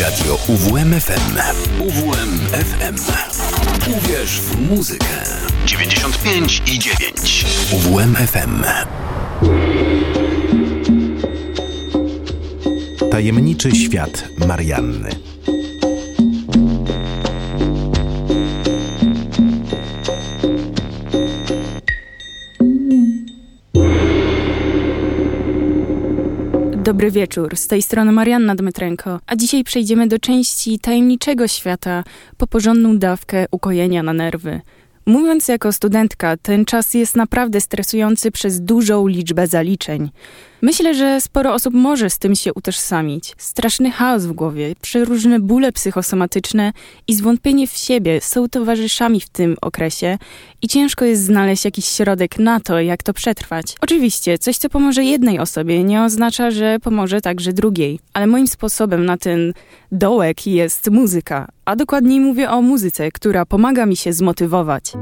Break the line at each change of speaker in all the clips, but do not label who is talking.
Radio UWMFM. UWMFM. Uwierz w muzykę. 95 i 9. UWMFM.
Tajemniczy świat Marianny.
Dobry wieczór, z tej strony Marianna Dmytrenko, a dzisiaj przejdziemy do części tajemniczego świata po porządną dawkę ukojenia na nerwy. Mówiąc jako studentka, ten czas jest naprawdę stresujący przez dużą liczbę zaliczeń. Myślę, że sporo osób może z tym się utożsamić. Straszny chaos w głowie, przeróżne bóle psychosomatyczne i zwątpienie w siebie są towarzyszami w tym okresie i ciężko jest znaleźć jakiś środek na to, jak to przetrwać. Oczywiście, coś co pomoże jednej osobie nie oznacza, że pomoże także drugiej, ale moim sposobem na ten dołek jest muzyka, a dokładniej mówię o muzyce, która pomaga mi się zmotywować.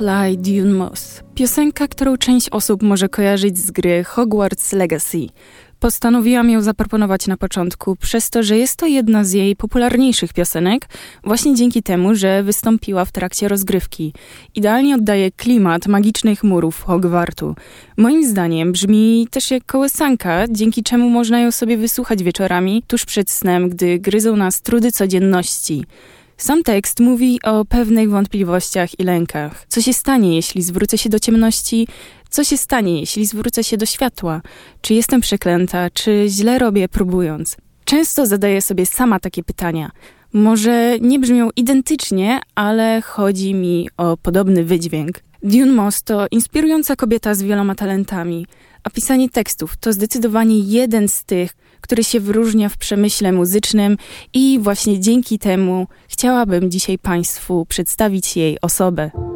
Will I Fly Dune Moss. Piosenka, którą część osób może kojarzyć z gry Hogwarts Legacy. Postanowiłam ją zaproponować na początku, przez to, że jest to jedna z jej popularniejszych piosenek, właśnie dzięki temu, że wystąpiła w trakcie rozgrywki. Idealnie oddaje klimat magicznych murów Hogwartu. Moim zdaniem brzmi też jak kołysanka, dzięki czemu można ją sobie wysłuchać wieczorami, tuż przed snem, gdy gryzą nas trudy codzienności. Sam tekst mówi o pewnych wątpliwościach i lękach. Co się stanie, jeśli zwrócę się do ciemności? Co się stanie, jeśli zwrócę się do światła? Czy jestem przeklęta? Czy źle robię, próbując? Często zadaję sobie sama takie pytania. Może nie brzmią identycznie, ale chodzi mi o podobny wydźwięk. Dune Moss to inspirująca kobieta z wieloma talentami, a pisanie tekstów to zdecydowanie jeden z tych, który się wyróżnia w przemyśle muzycznym i właśnie dzięki temu chciałabym dzisiaj Państwu przedstawić jej osobę.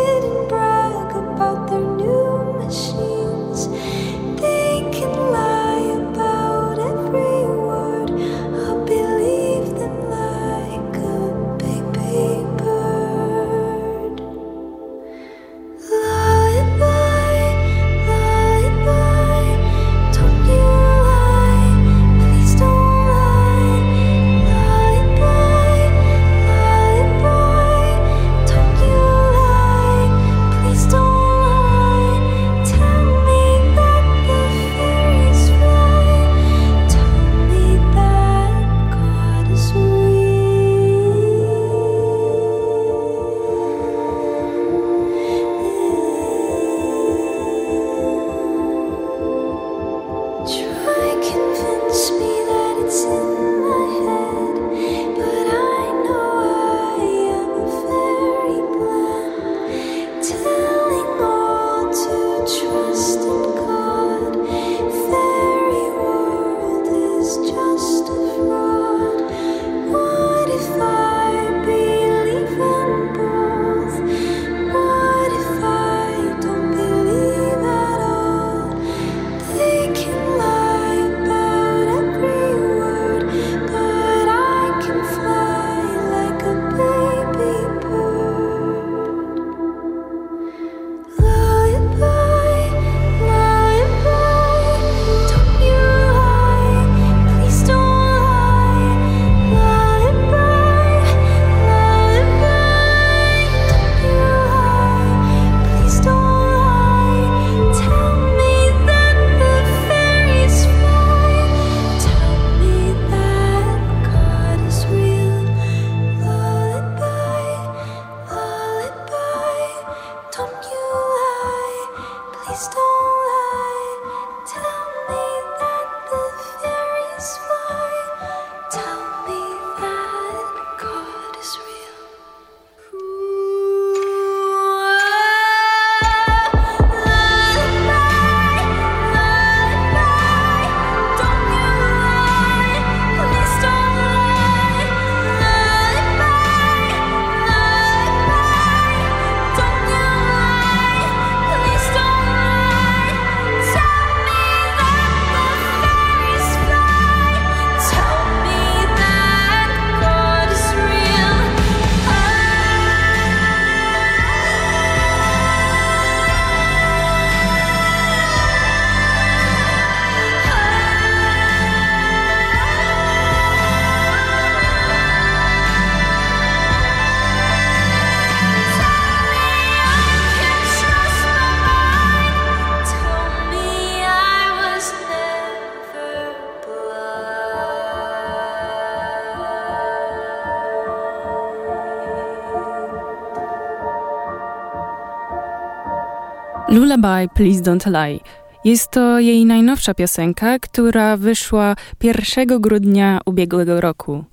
Lullaby Please Don't Lie. Jest to jej najnowsza piosenka, która wyszła 1 grudnia ubiegłego roku.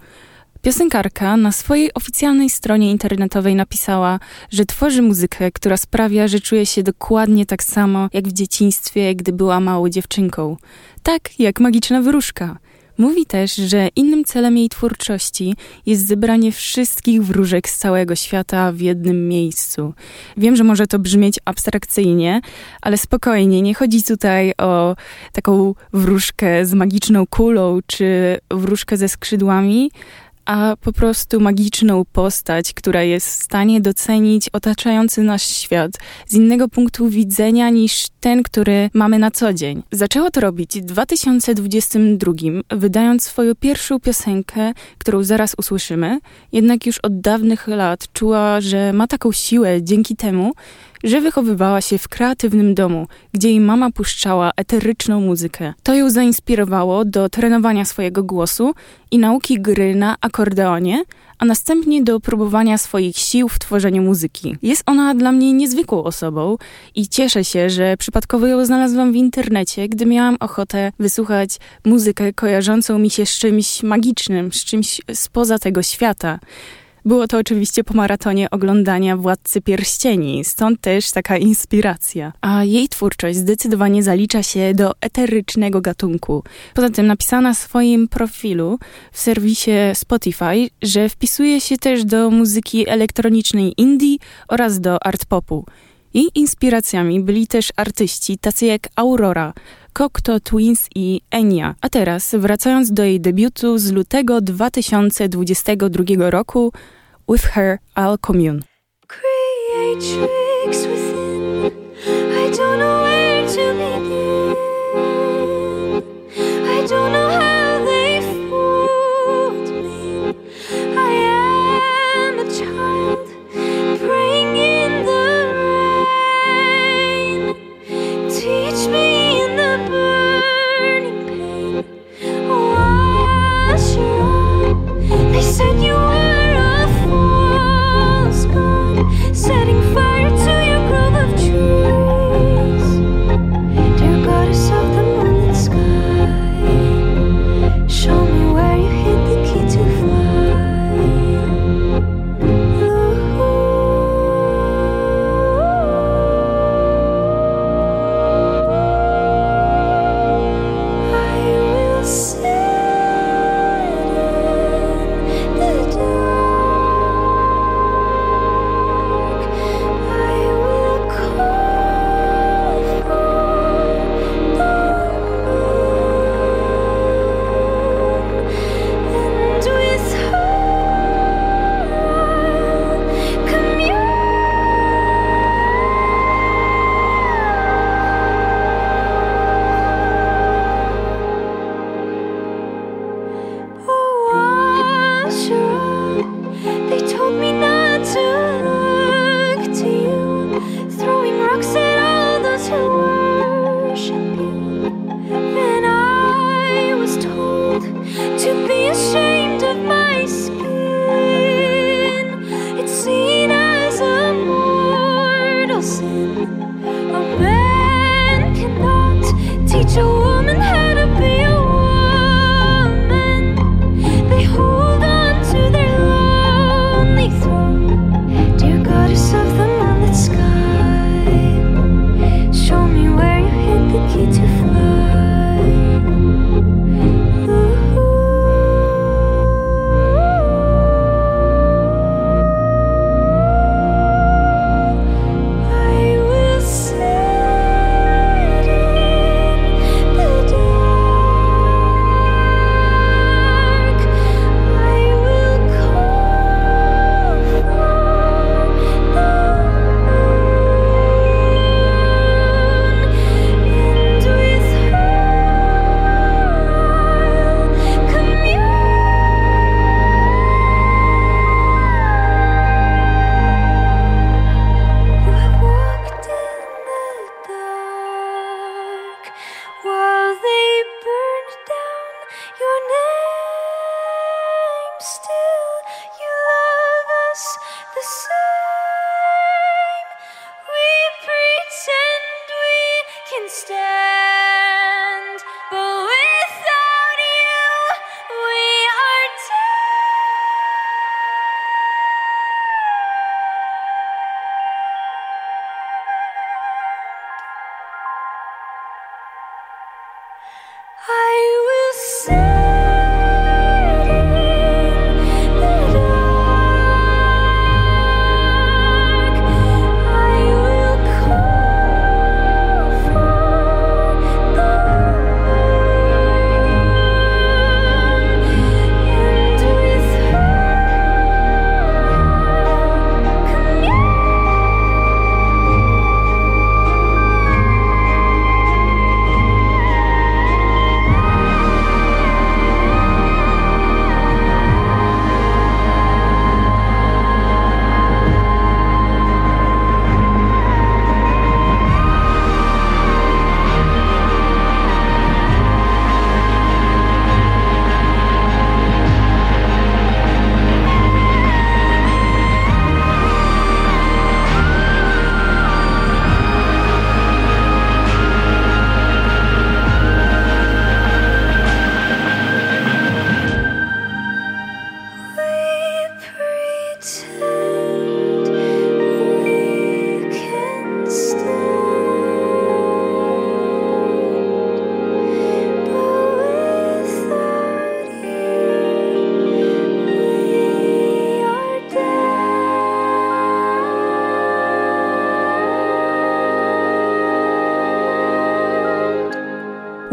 Piosenkarka na swojej oficjalnej stronie internetowej napisała, że tworzy muzykę, która sprawia, że czuje się dokładnie tak samo jak w dzieciństwie, gdy była małą dziewczynką. Tak jak magiczna wróżka. Mówi też, że innym celem jej twórczości jest zebranie wszystkich wróżek z całego świata w jednym miejscu. Wiem, że może to brzmieć abstrakcyjnie, ale spokojnie, nie chodzi tutaj o taką wróżkę z magiczną kulą czy wróżkę ze skrzydłami, a po prostu magiczną postać, która jest w stanie docenić otaczający nas świat z innego punktu widzenia niż ten, który mamy na co dzień. Zaczęła to robić w 2022, wydając swoją pierwszą piosenkę, którą zaraz usłyszymy, jednak już od dawnych lat czuła, że ma taką siłę dzięki temu, że wychowywała się w kreatywnym domu, gdzie jej mama puszczała eteryczną muzykę. To ją zainspirowało do trenowania swojego głosu i nauki gry na akordeonie, a następnie do próbowania swoich sił w tworzeniu muzyki. Jest ona dla mnie niezwykłą osobą i cieszę się, że przypadkowo ją znalazłam w internecie, gdy miałam ochotę wysłuchać muzykę kojarzącą mi się z czymś magicznym, z czymś spoza tego świata. Było to oczywiście po maratonie oglądania Władcy Pierścieni, stąd też taka inspiracja. A jej twórczość zdecydowanie zalicza się do eterycznego gatunku. Poza tym napisała na swoim profilu w serwisie Spotify, że wpisuje się też do muzyki elektronicznej indie oraz do art popu. Jej inspiracjami byli też artyści tacy jak Aurora, Cocteau Twins i Enya. A teraz, wracając do jej debiutu z lutego 2022 roku, With Her I'll Commune. Create tricks within. I don't know where to begin.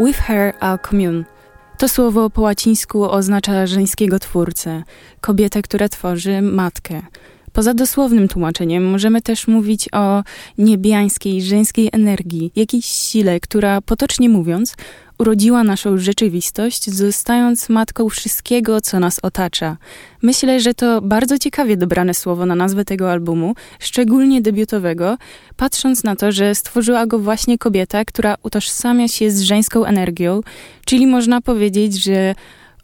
With her a commune.
To słowo po łacińsku oznacza żeńskiego twórcę, kobietę, która tworzy matkę. Poza dosłownym tłumaczeniem możemy też mówić o niebiańskiej, żeńskiej energii, jakiejś sile, która potocznie mówiąc urodziła naszą rzeczywistość, zostając matką wszystkiego, co nas otacza. Myślę, że to bardzo ciekawie dobrane słowo na nazwę tego albumu, szczególnie debiutowego, patrząc na to, że stworzyła go właśnie kobieta, która utożsamia się z żeńską energią, czyli można powiedzieć, że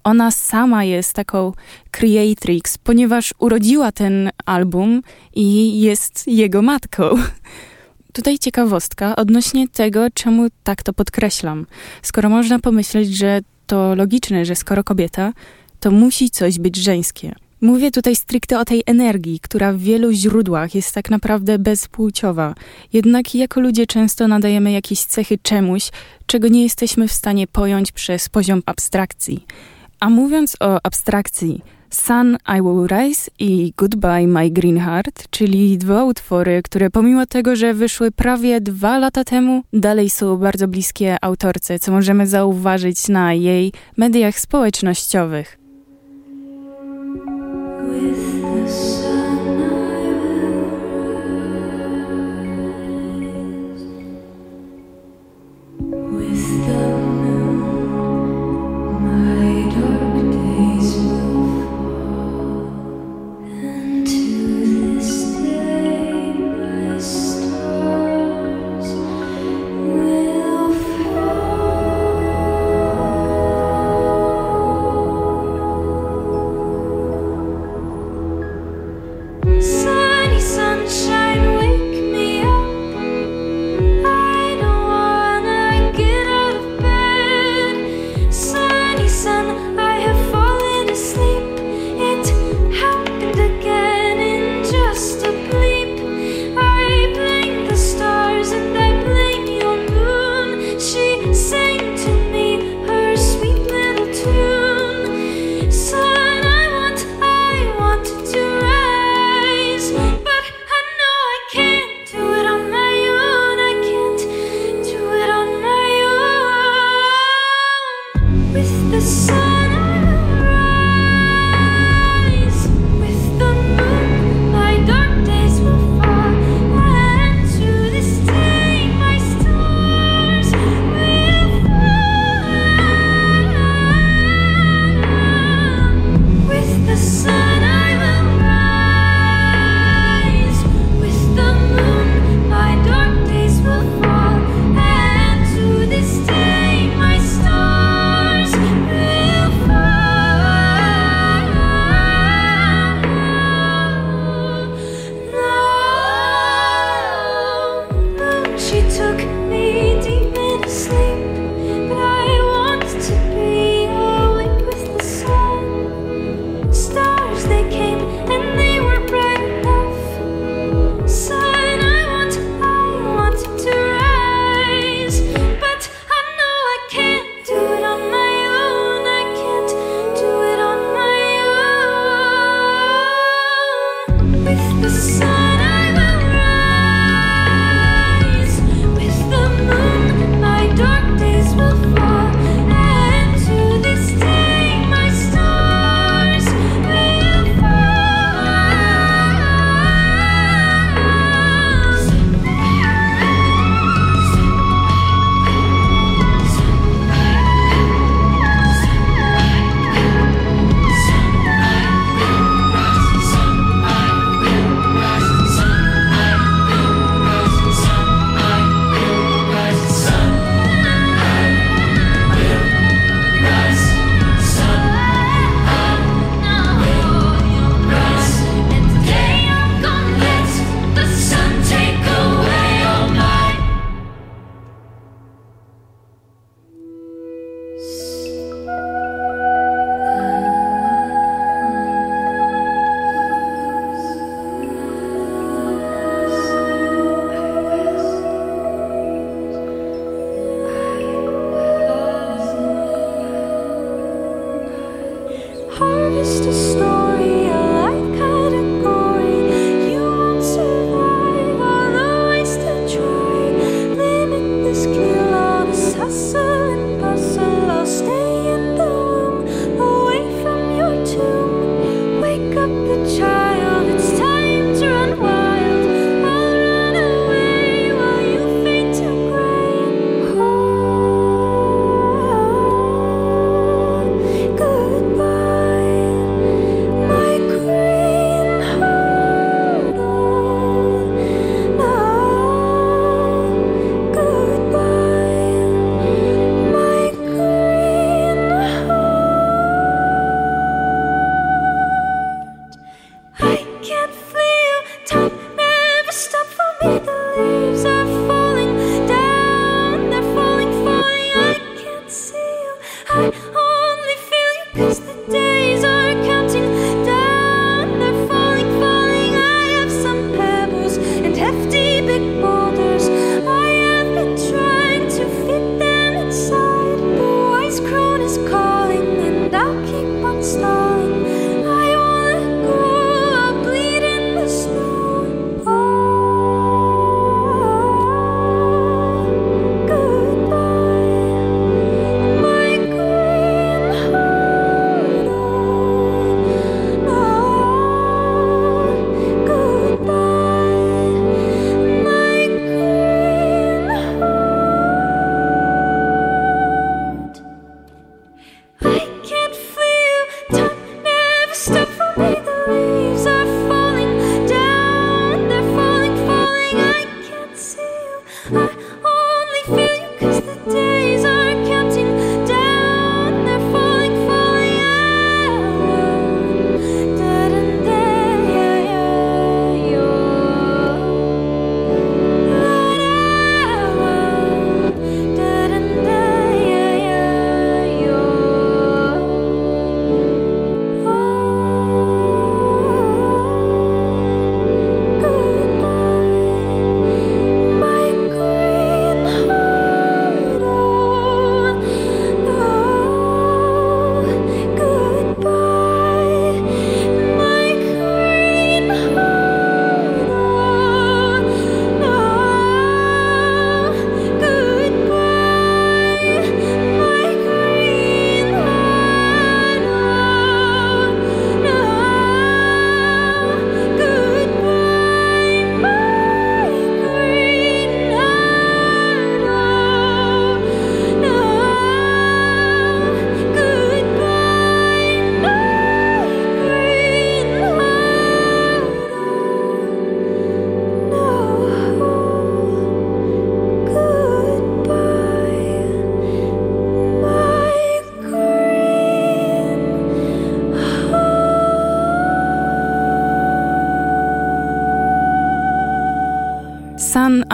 ona sama jest taką creatrix, ponieważ urodziła ten album i jest jego matką. Tutaj ciekawostka odnośnie tego, czemu tak to podkreślam. Skoro można pomyśleć, że to logiczne, że skoro kobieta, to musi coś być żeńskie. Mówię tutaj stricte o tej energii, która w wielu źródłach jest tak naprawdę bezpłciowa. Jednak jako ludzie często nadajemy jakieś cechy czemuś, czego nie jesteśmy w stanie pojąć przez poziom abstrakcji. A mówiąc o abstrakcji, Sun I Will Rise i Goodbye My Green Heart, czyli dwa utwory, które pomimo tego, że wyszły prawie dwa lata temu, dalej są bardzo bliskie autorce, co możemy zauważyć na jej mediach społecznościowych.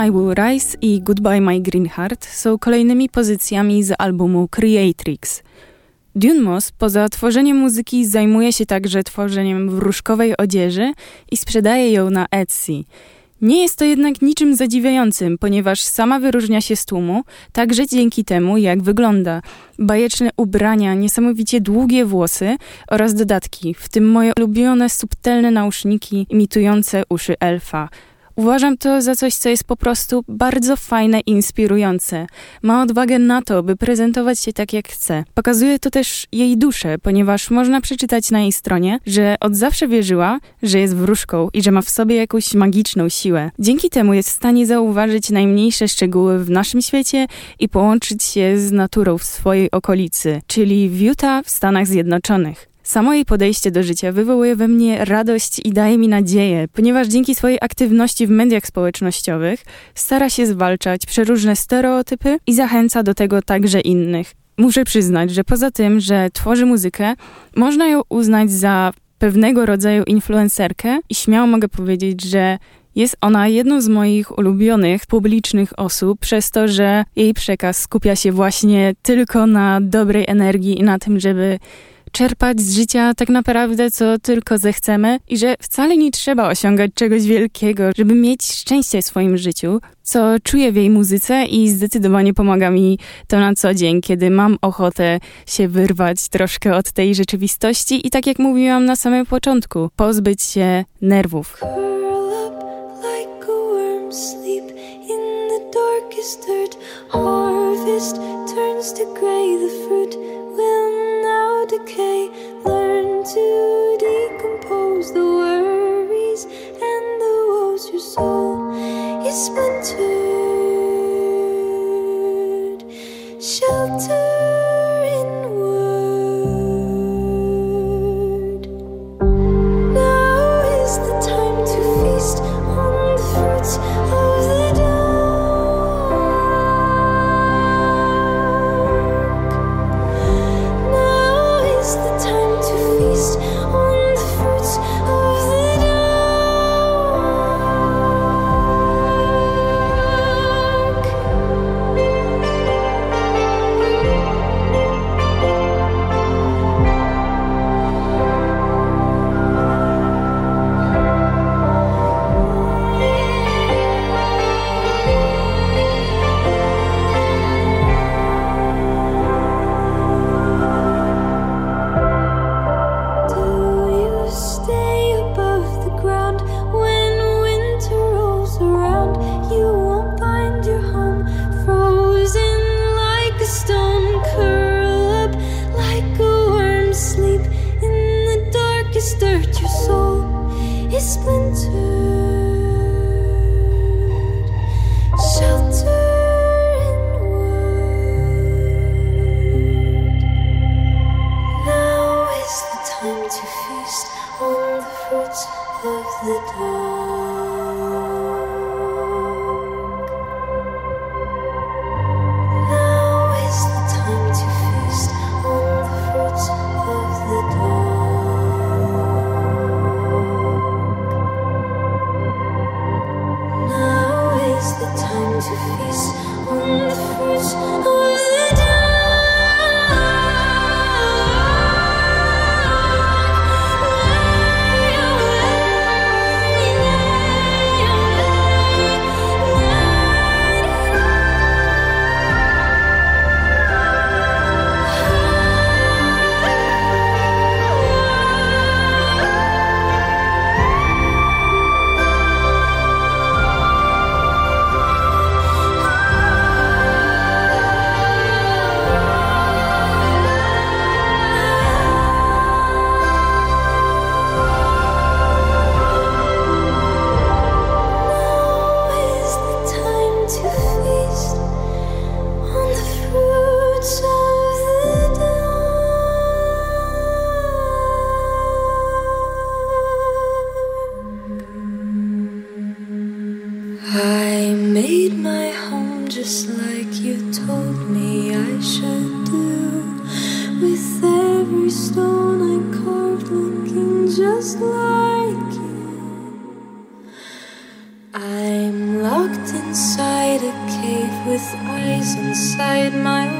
I Will Rise i Goodbye My Green Heart są kolejnymi pozycjami z albumu Creatrix. Dune Moss poza tworzeniem muzyki zajmuje się także tworzeniem wróżkowej odzieży i sprzedaje ją na Etsy. Nie jest to jednak niczym zadziwiającym, ponieważ sama wyróżnia się z tłumu, także dzięki temu, jak wygląda. Bajeczne ubrania, niesamowicie długie włosy oraz dodatki, w tym moje ulubione subtelne nauszniki imitujące uszy elfa. Uważam to za coś, co jest po prostu bardzo fajne i inspirujące. Ma odwagę na to, by prezentować się tak jak chce. Pokazuje to też jej duszę, ponieważ można przeczytać na jej stronie, że od zawsze wierzyła, że jest wróżką i że ma w sobie jakąś magiczną siłę. Dzięki temu jest w stanie zauważyć najmniejsze szczegóły w naszym świecie i połączyć się z naturą w swojej okolicy, czyli w Utah w Stanach Zjednoczonych. Samo jej podejście do życia wywołuje we mnie radość i daje mi nadzieję, ponieważ dzięki swojej aktywności w mediach społecznościowych stara się zwalczać przeróżne stereotypy i zachęca do tego także innych. Muszę przyznać, że poza tym, że tworzy muzykę, można ją uznać za pewnego rodzaju influencerkę i śmiało mogę powiedzieć, że jest ona jedną z moich ulubionych publicznych osób, przez to, że jej przekaz skupia się właśnie tylko na dobrej energii i na tym, żeby czerpać z życia tak naprawdę co tylko zechcemy i że wcale nie trzeba osiągać czegoś wielkiego, żeby mieć szczęście w swoim życiu, co czuję w jej muzyce i zdecydowanie pomaga mi to na co dzień, kiedy mam ochotę się wyrwać troszkę od tej rzeczywistości i tak jak mówiłam na samym początku, pozbyć się nerwów. Harvest turns to the fruit will now decay. Learn to decompose the worries and the woes. Your soul is splintered. Shelter. Now is the time to feast on the fruits. With eyes inside my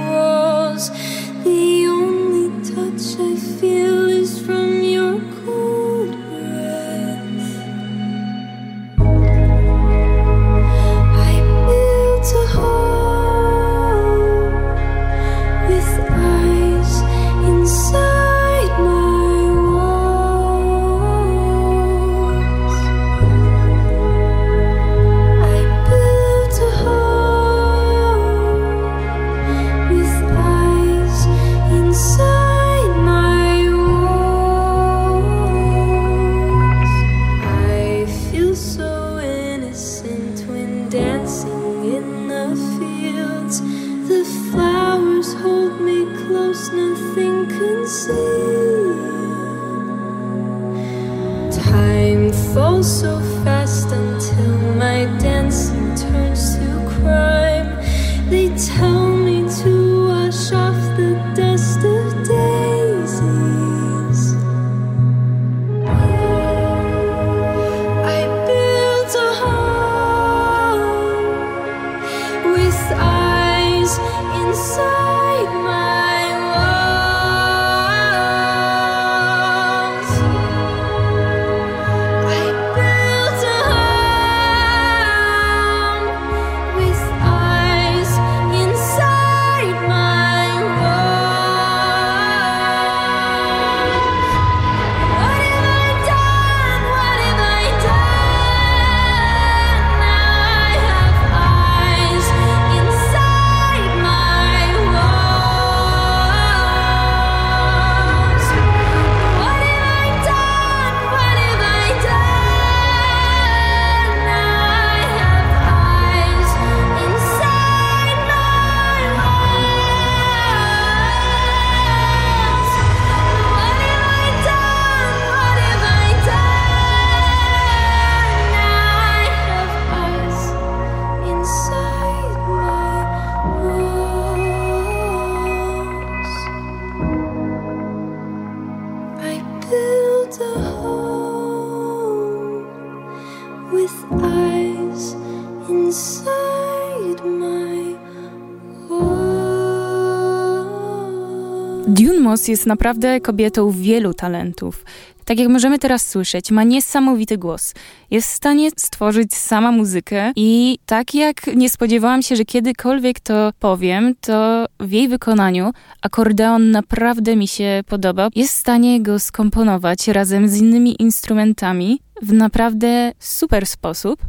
jest naprawdę kobietą wielu talentów. Tak jak możemy teraz słyszeć, ma niesamowity głos. Jest w stanie stworzyć sama muzykę i tak jak nie spodziewałam się, że kiedykolwiek to powiem, to w jej wykonaniu akordeon naprawdę mi się podoba. Jest w stanie go skomponować razem z innymi instrumentami w naprawdę super sposób.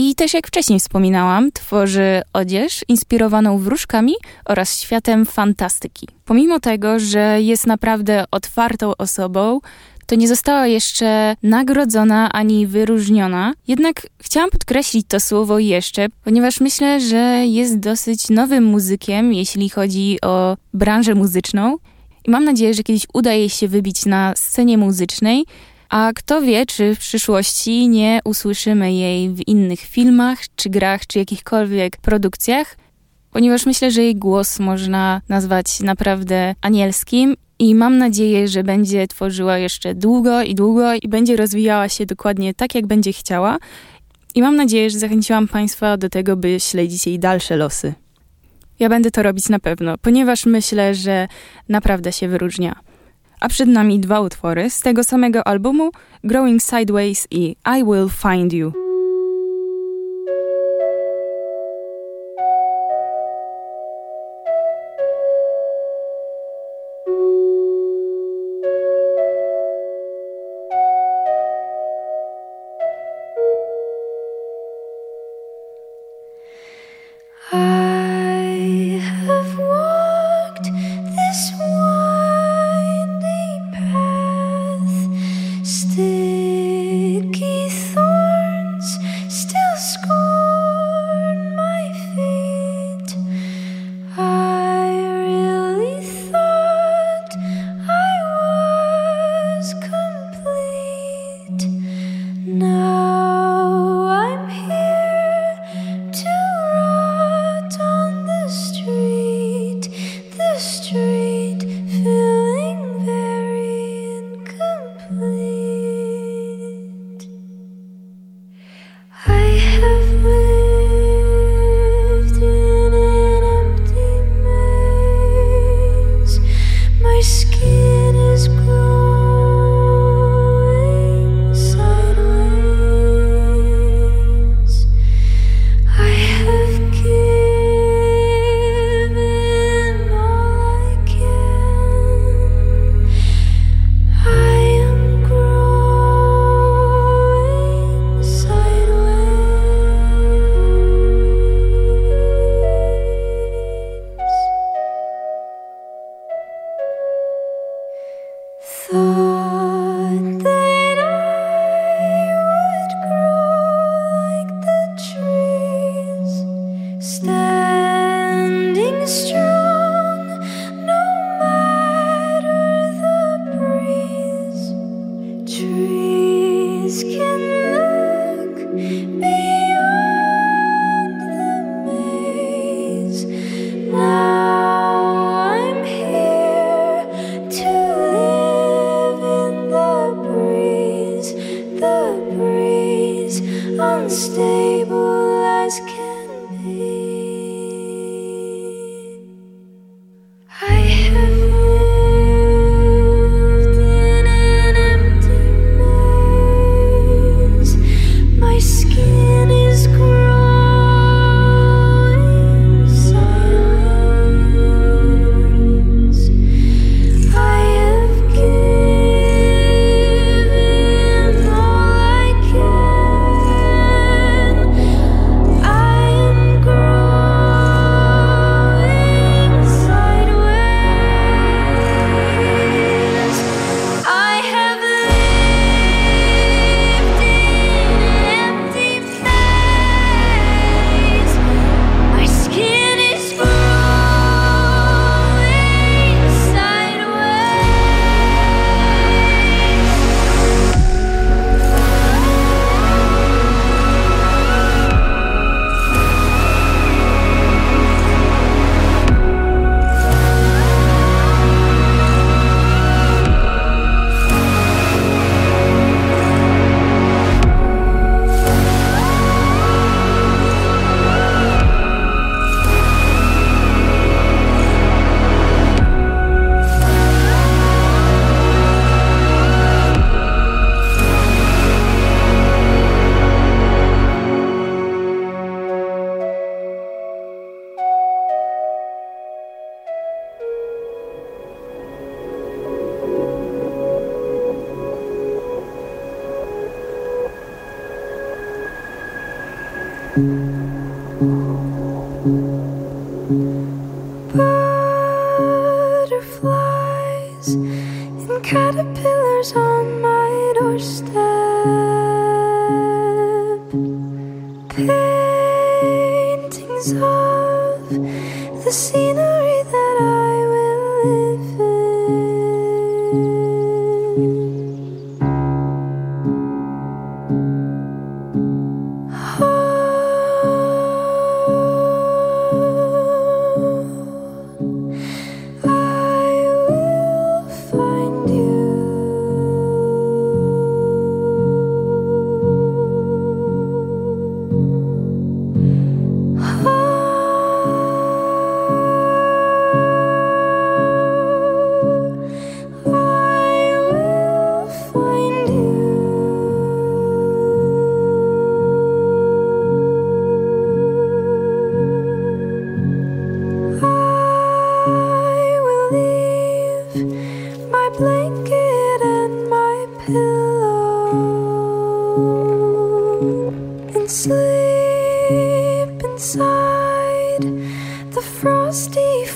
I też jak wcześniej wspominałam, tworzy odzież inspirowaną wróżkami oraz światem fantastyki. Pomimo tego, że jest naprawdę otwartą osobą, to nie została jeszcze nagrodzona ani wyróżniona. Jednak chciałam podkreślić to słowo jeszcze, ponieważ myślę, że jest dosyć nowym muzykiem, jeśli chodzi o branżę muzyczną. I mam nadzieję, że kiedyś uda jej się wybić na scenie muzycznej. A kto wie, czy w przyszłości nie usłyszymy jej w innych filmach, czy grach, czy jakichkolwiek produkcjach, ponieważ myślę, że jej głos można nazwać naprawdę anielskim i mam nadzieję, że będzie tworzyła jeszcze długo i długo i będzie rozwijała się dokładnie tak, jak będzie chciała. I mam nadzieję, że zachęciłam Państwa do tego, by śledzić jej dalsze losy. Ja będę to robić na pewno, ponieważ myślę, że naprawdę się wyróżnia. A przed nami dwa utwory z tego samego albumu Growing Sideways i I Will Find You.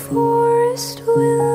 forest will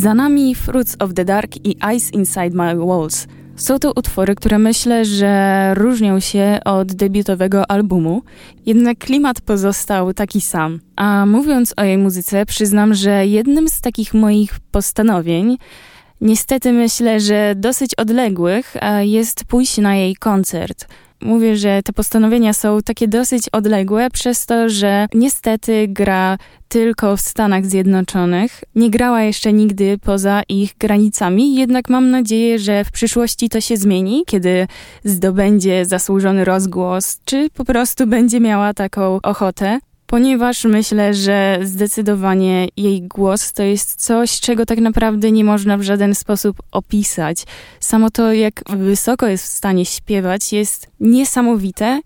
Za nami Fruits of the Dark i Ice Inside My Walls. Są to utwory, które myślę, że różnią się od debiutowego albumu, jednak klimat pozostał taki sam. A mówiąc o jej muzyce, przyznam, że jednym z takich moich postanowień, niestety myślę, że dosyć odległych, jest pójść na jej koncert mówię, że te postanowienia są takie dosyć odległe, przez to, że niestety gra tylko w Stanach Zjednoczonych. Nie grała jeszcze nigdy poza ich granicami, jednak mam nadzieję, że w przyszłości to się zmieni, kiedy zdobędzie zasłużony rozgłos, czy po prostu będzie miała taką ochotę ponieważ myślę, że zdecydowanie jej głos to jest coś, czego tak naprawdę nie można w żaden sposób opisać. Samo to, jak wysoko jest w stanie śpiewać, jest niesamowite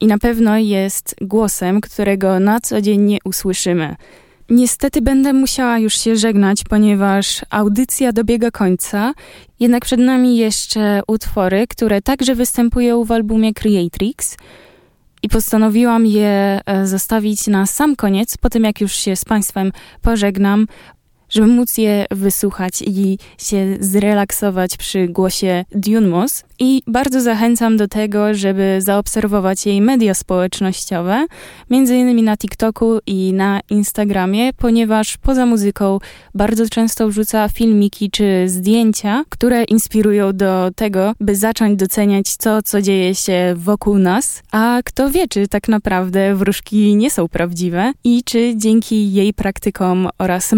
i na pewno jest głosem, którego na co dzień nie usłyszymy. Niestety będę musiała już się żegnać, ponieważ audycja dobiega końca, jednak przed nami jeszcze utwory, które także występują w albumie Creatrix – i postanowiłam je e, zostawić na sam koniec, po tym jak już się z Państwem pożegnam,
żeby móc je wysłuchać i się zrelaksować przy głosie Dunmos. I bardzo zachęcam do tego, żeby zaobserwować jej media społecznościowe, między innymi na TikToku i na Instagramie, ponieważ poza muzyką bardzo często wrzuca filmiki czy zdjęcia, które inspirują do tego, by zacząć doceniać to, co dzieje się wokół nas. A kto wie, czy tak naprawdę wróżki nie są prawdziwe i czy dzięki jej praktykom oraz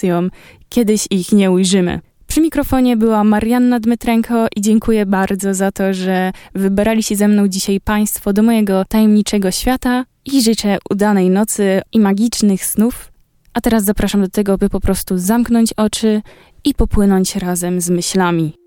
medytacjom kiedyś ich nie ujrzymy. Przy mikrofonie była Marianna Dmytrenko i dziękuję bardzo za to, że wybrali się ze mną dzisiaj Państwo do mojego tajemniczego świata i życzę udanej nocy i magicznych snów. A teraz zapraszam do tego, by po prostu zamknąć oczy i popłynąć razem z myślami.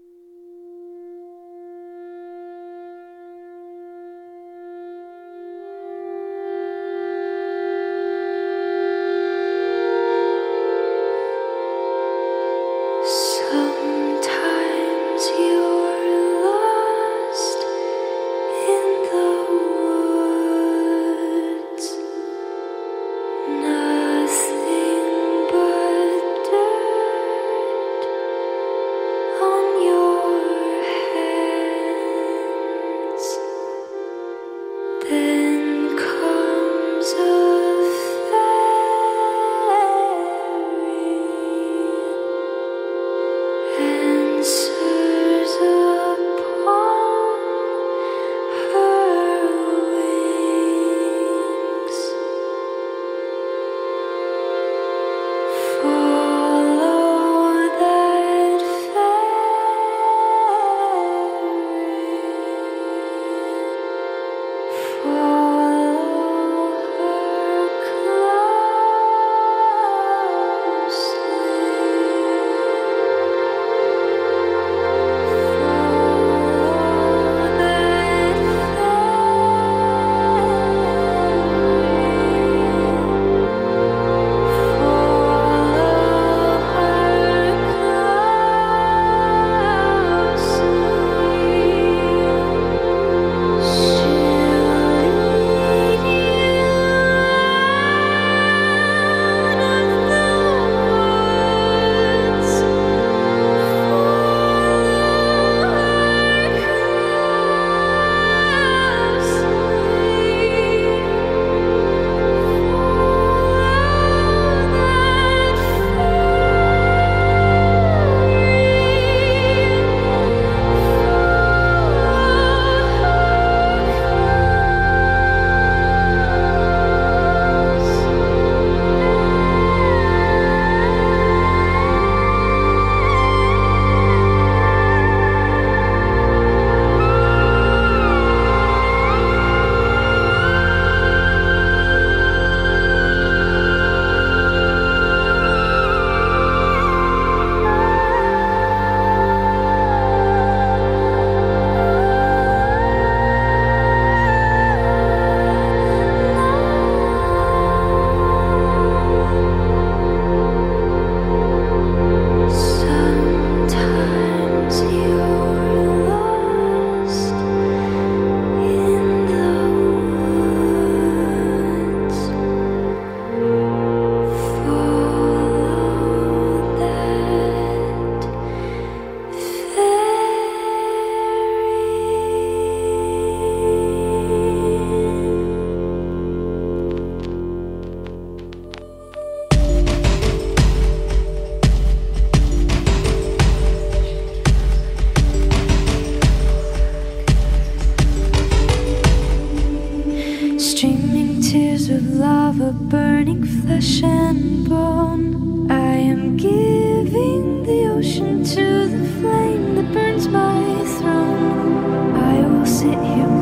Streaming tears of lava, burning flesh and bone. I am giving the ocean to the flame that burns my throne. I will sit here.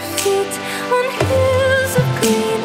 feet on hills of green.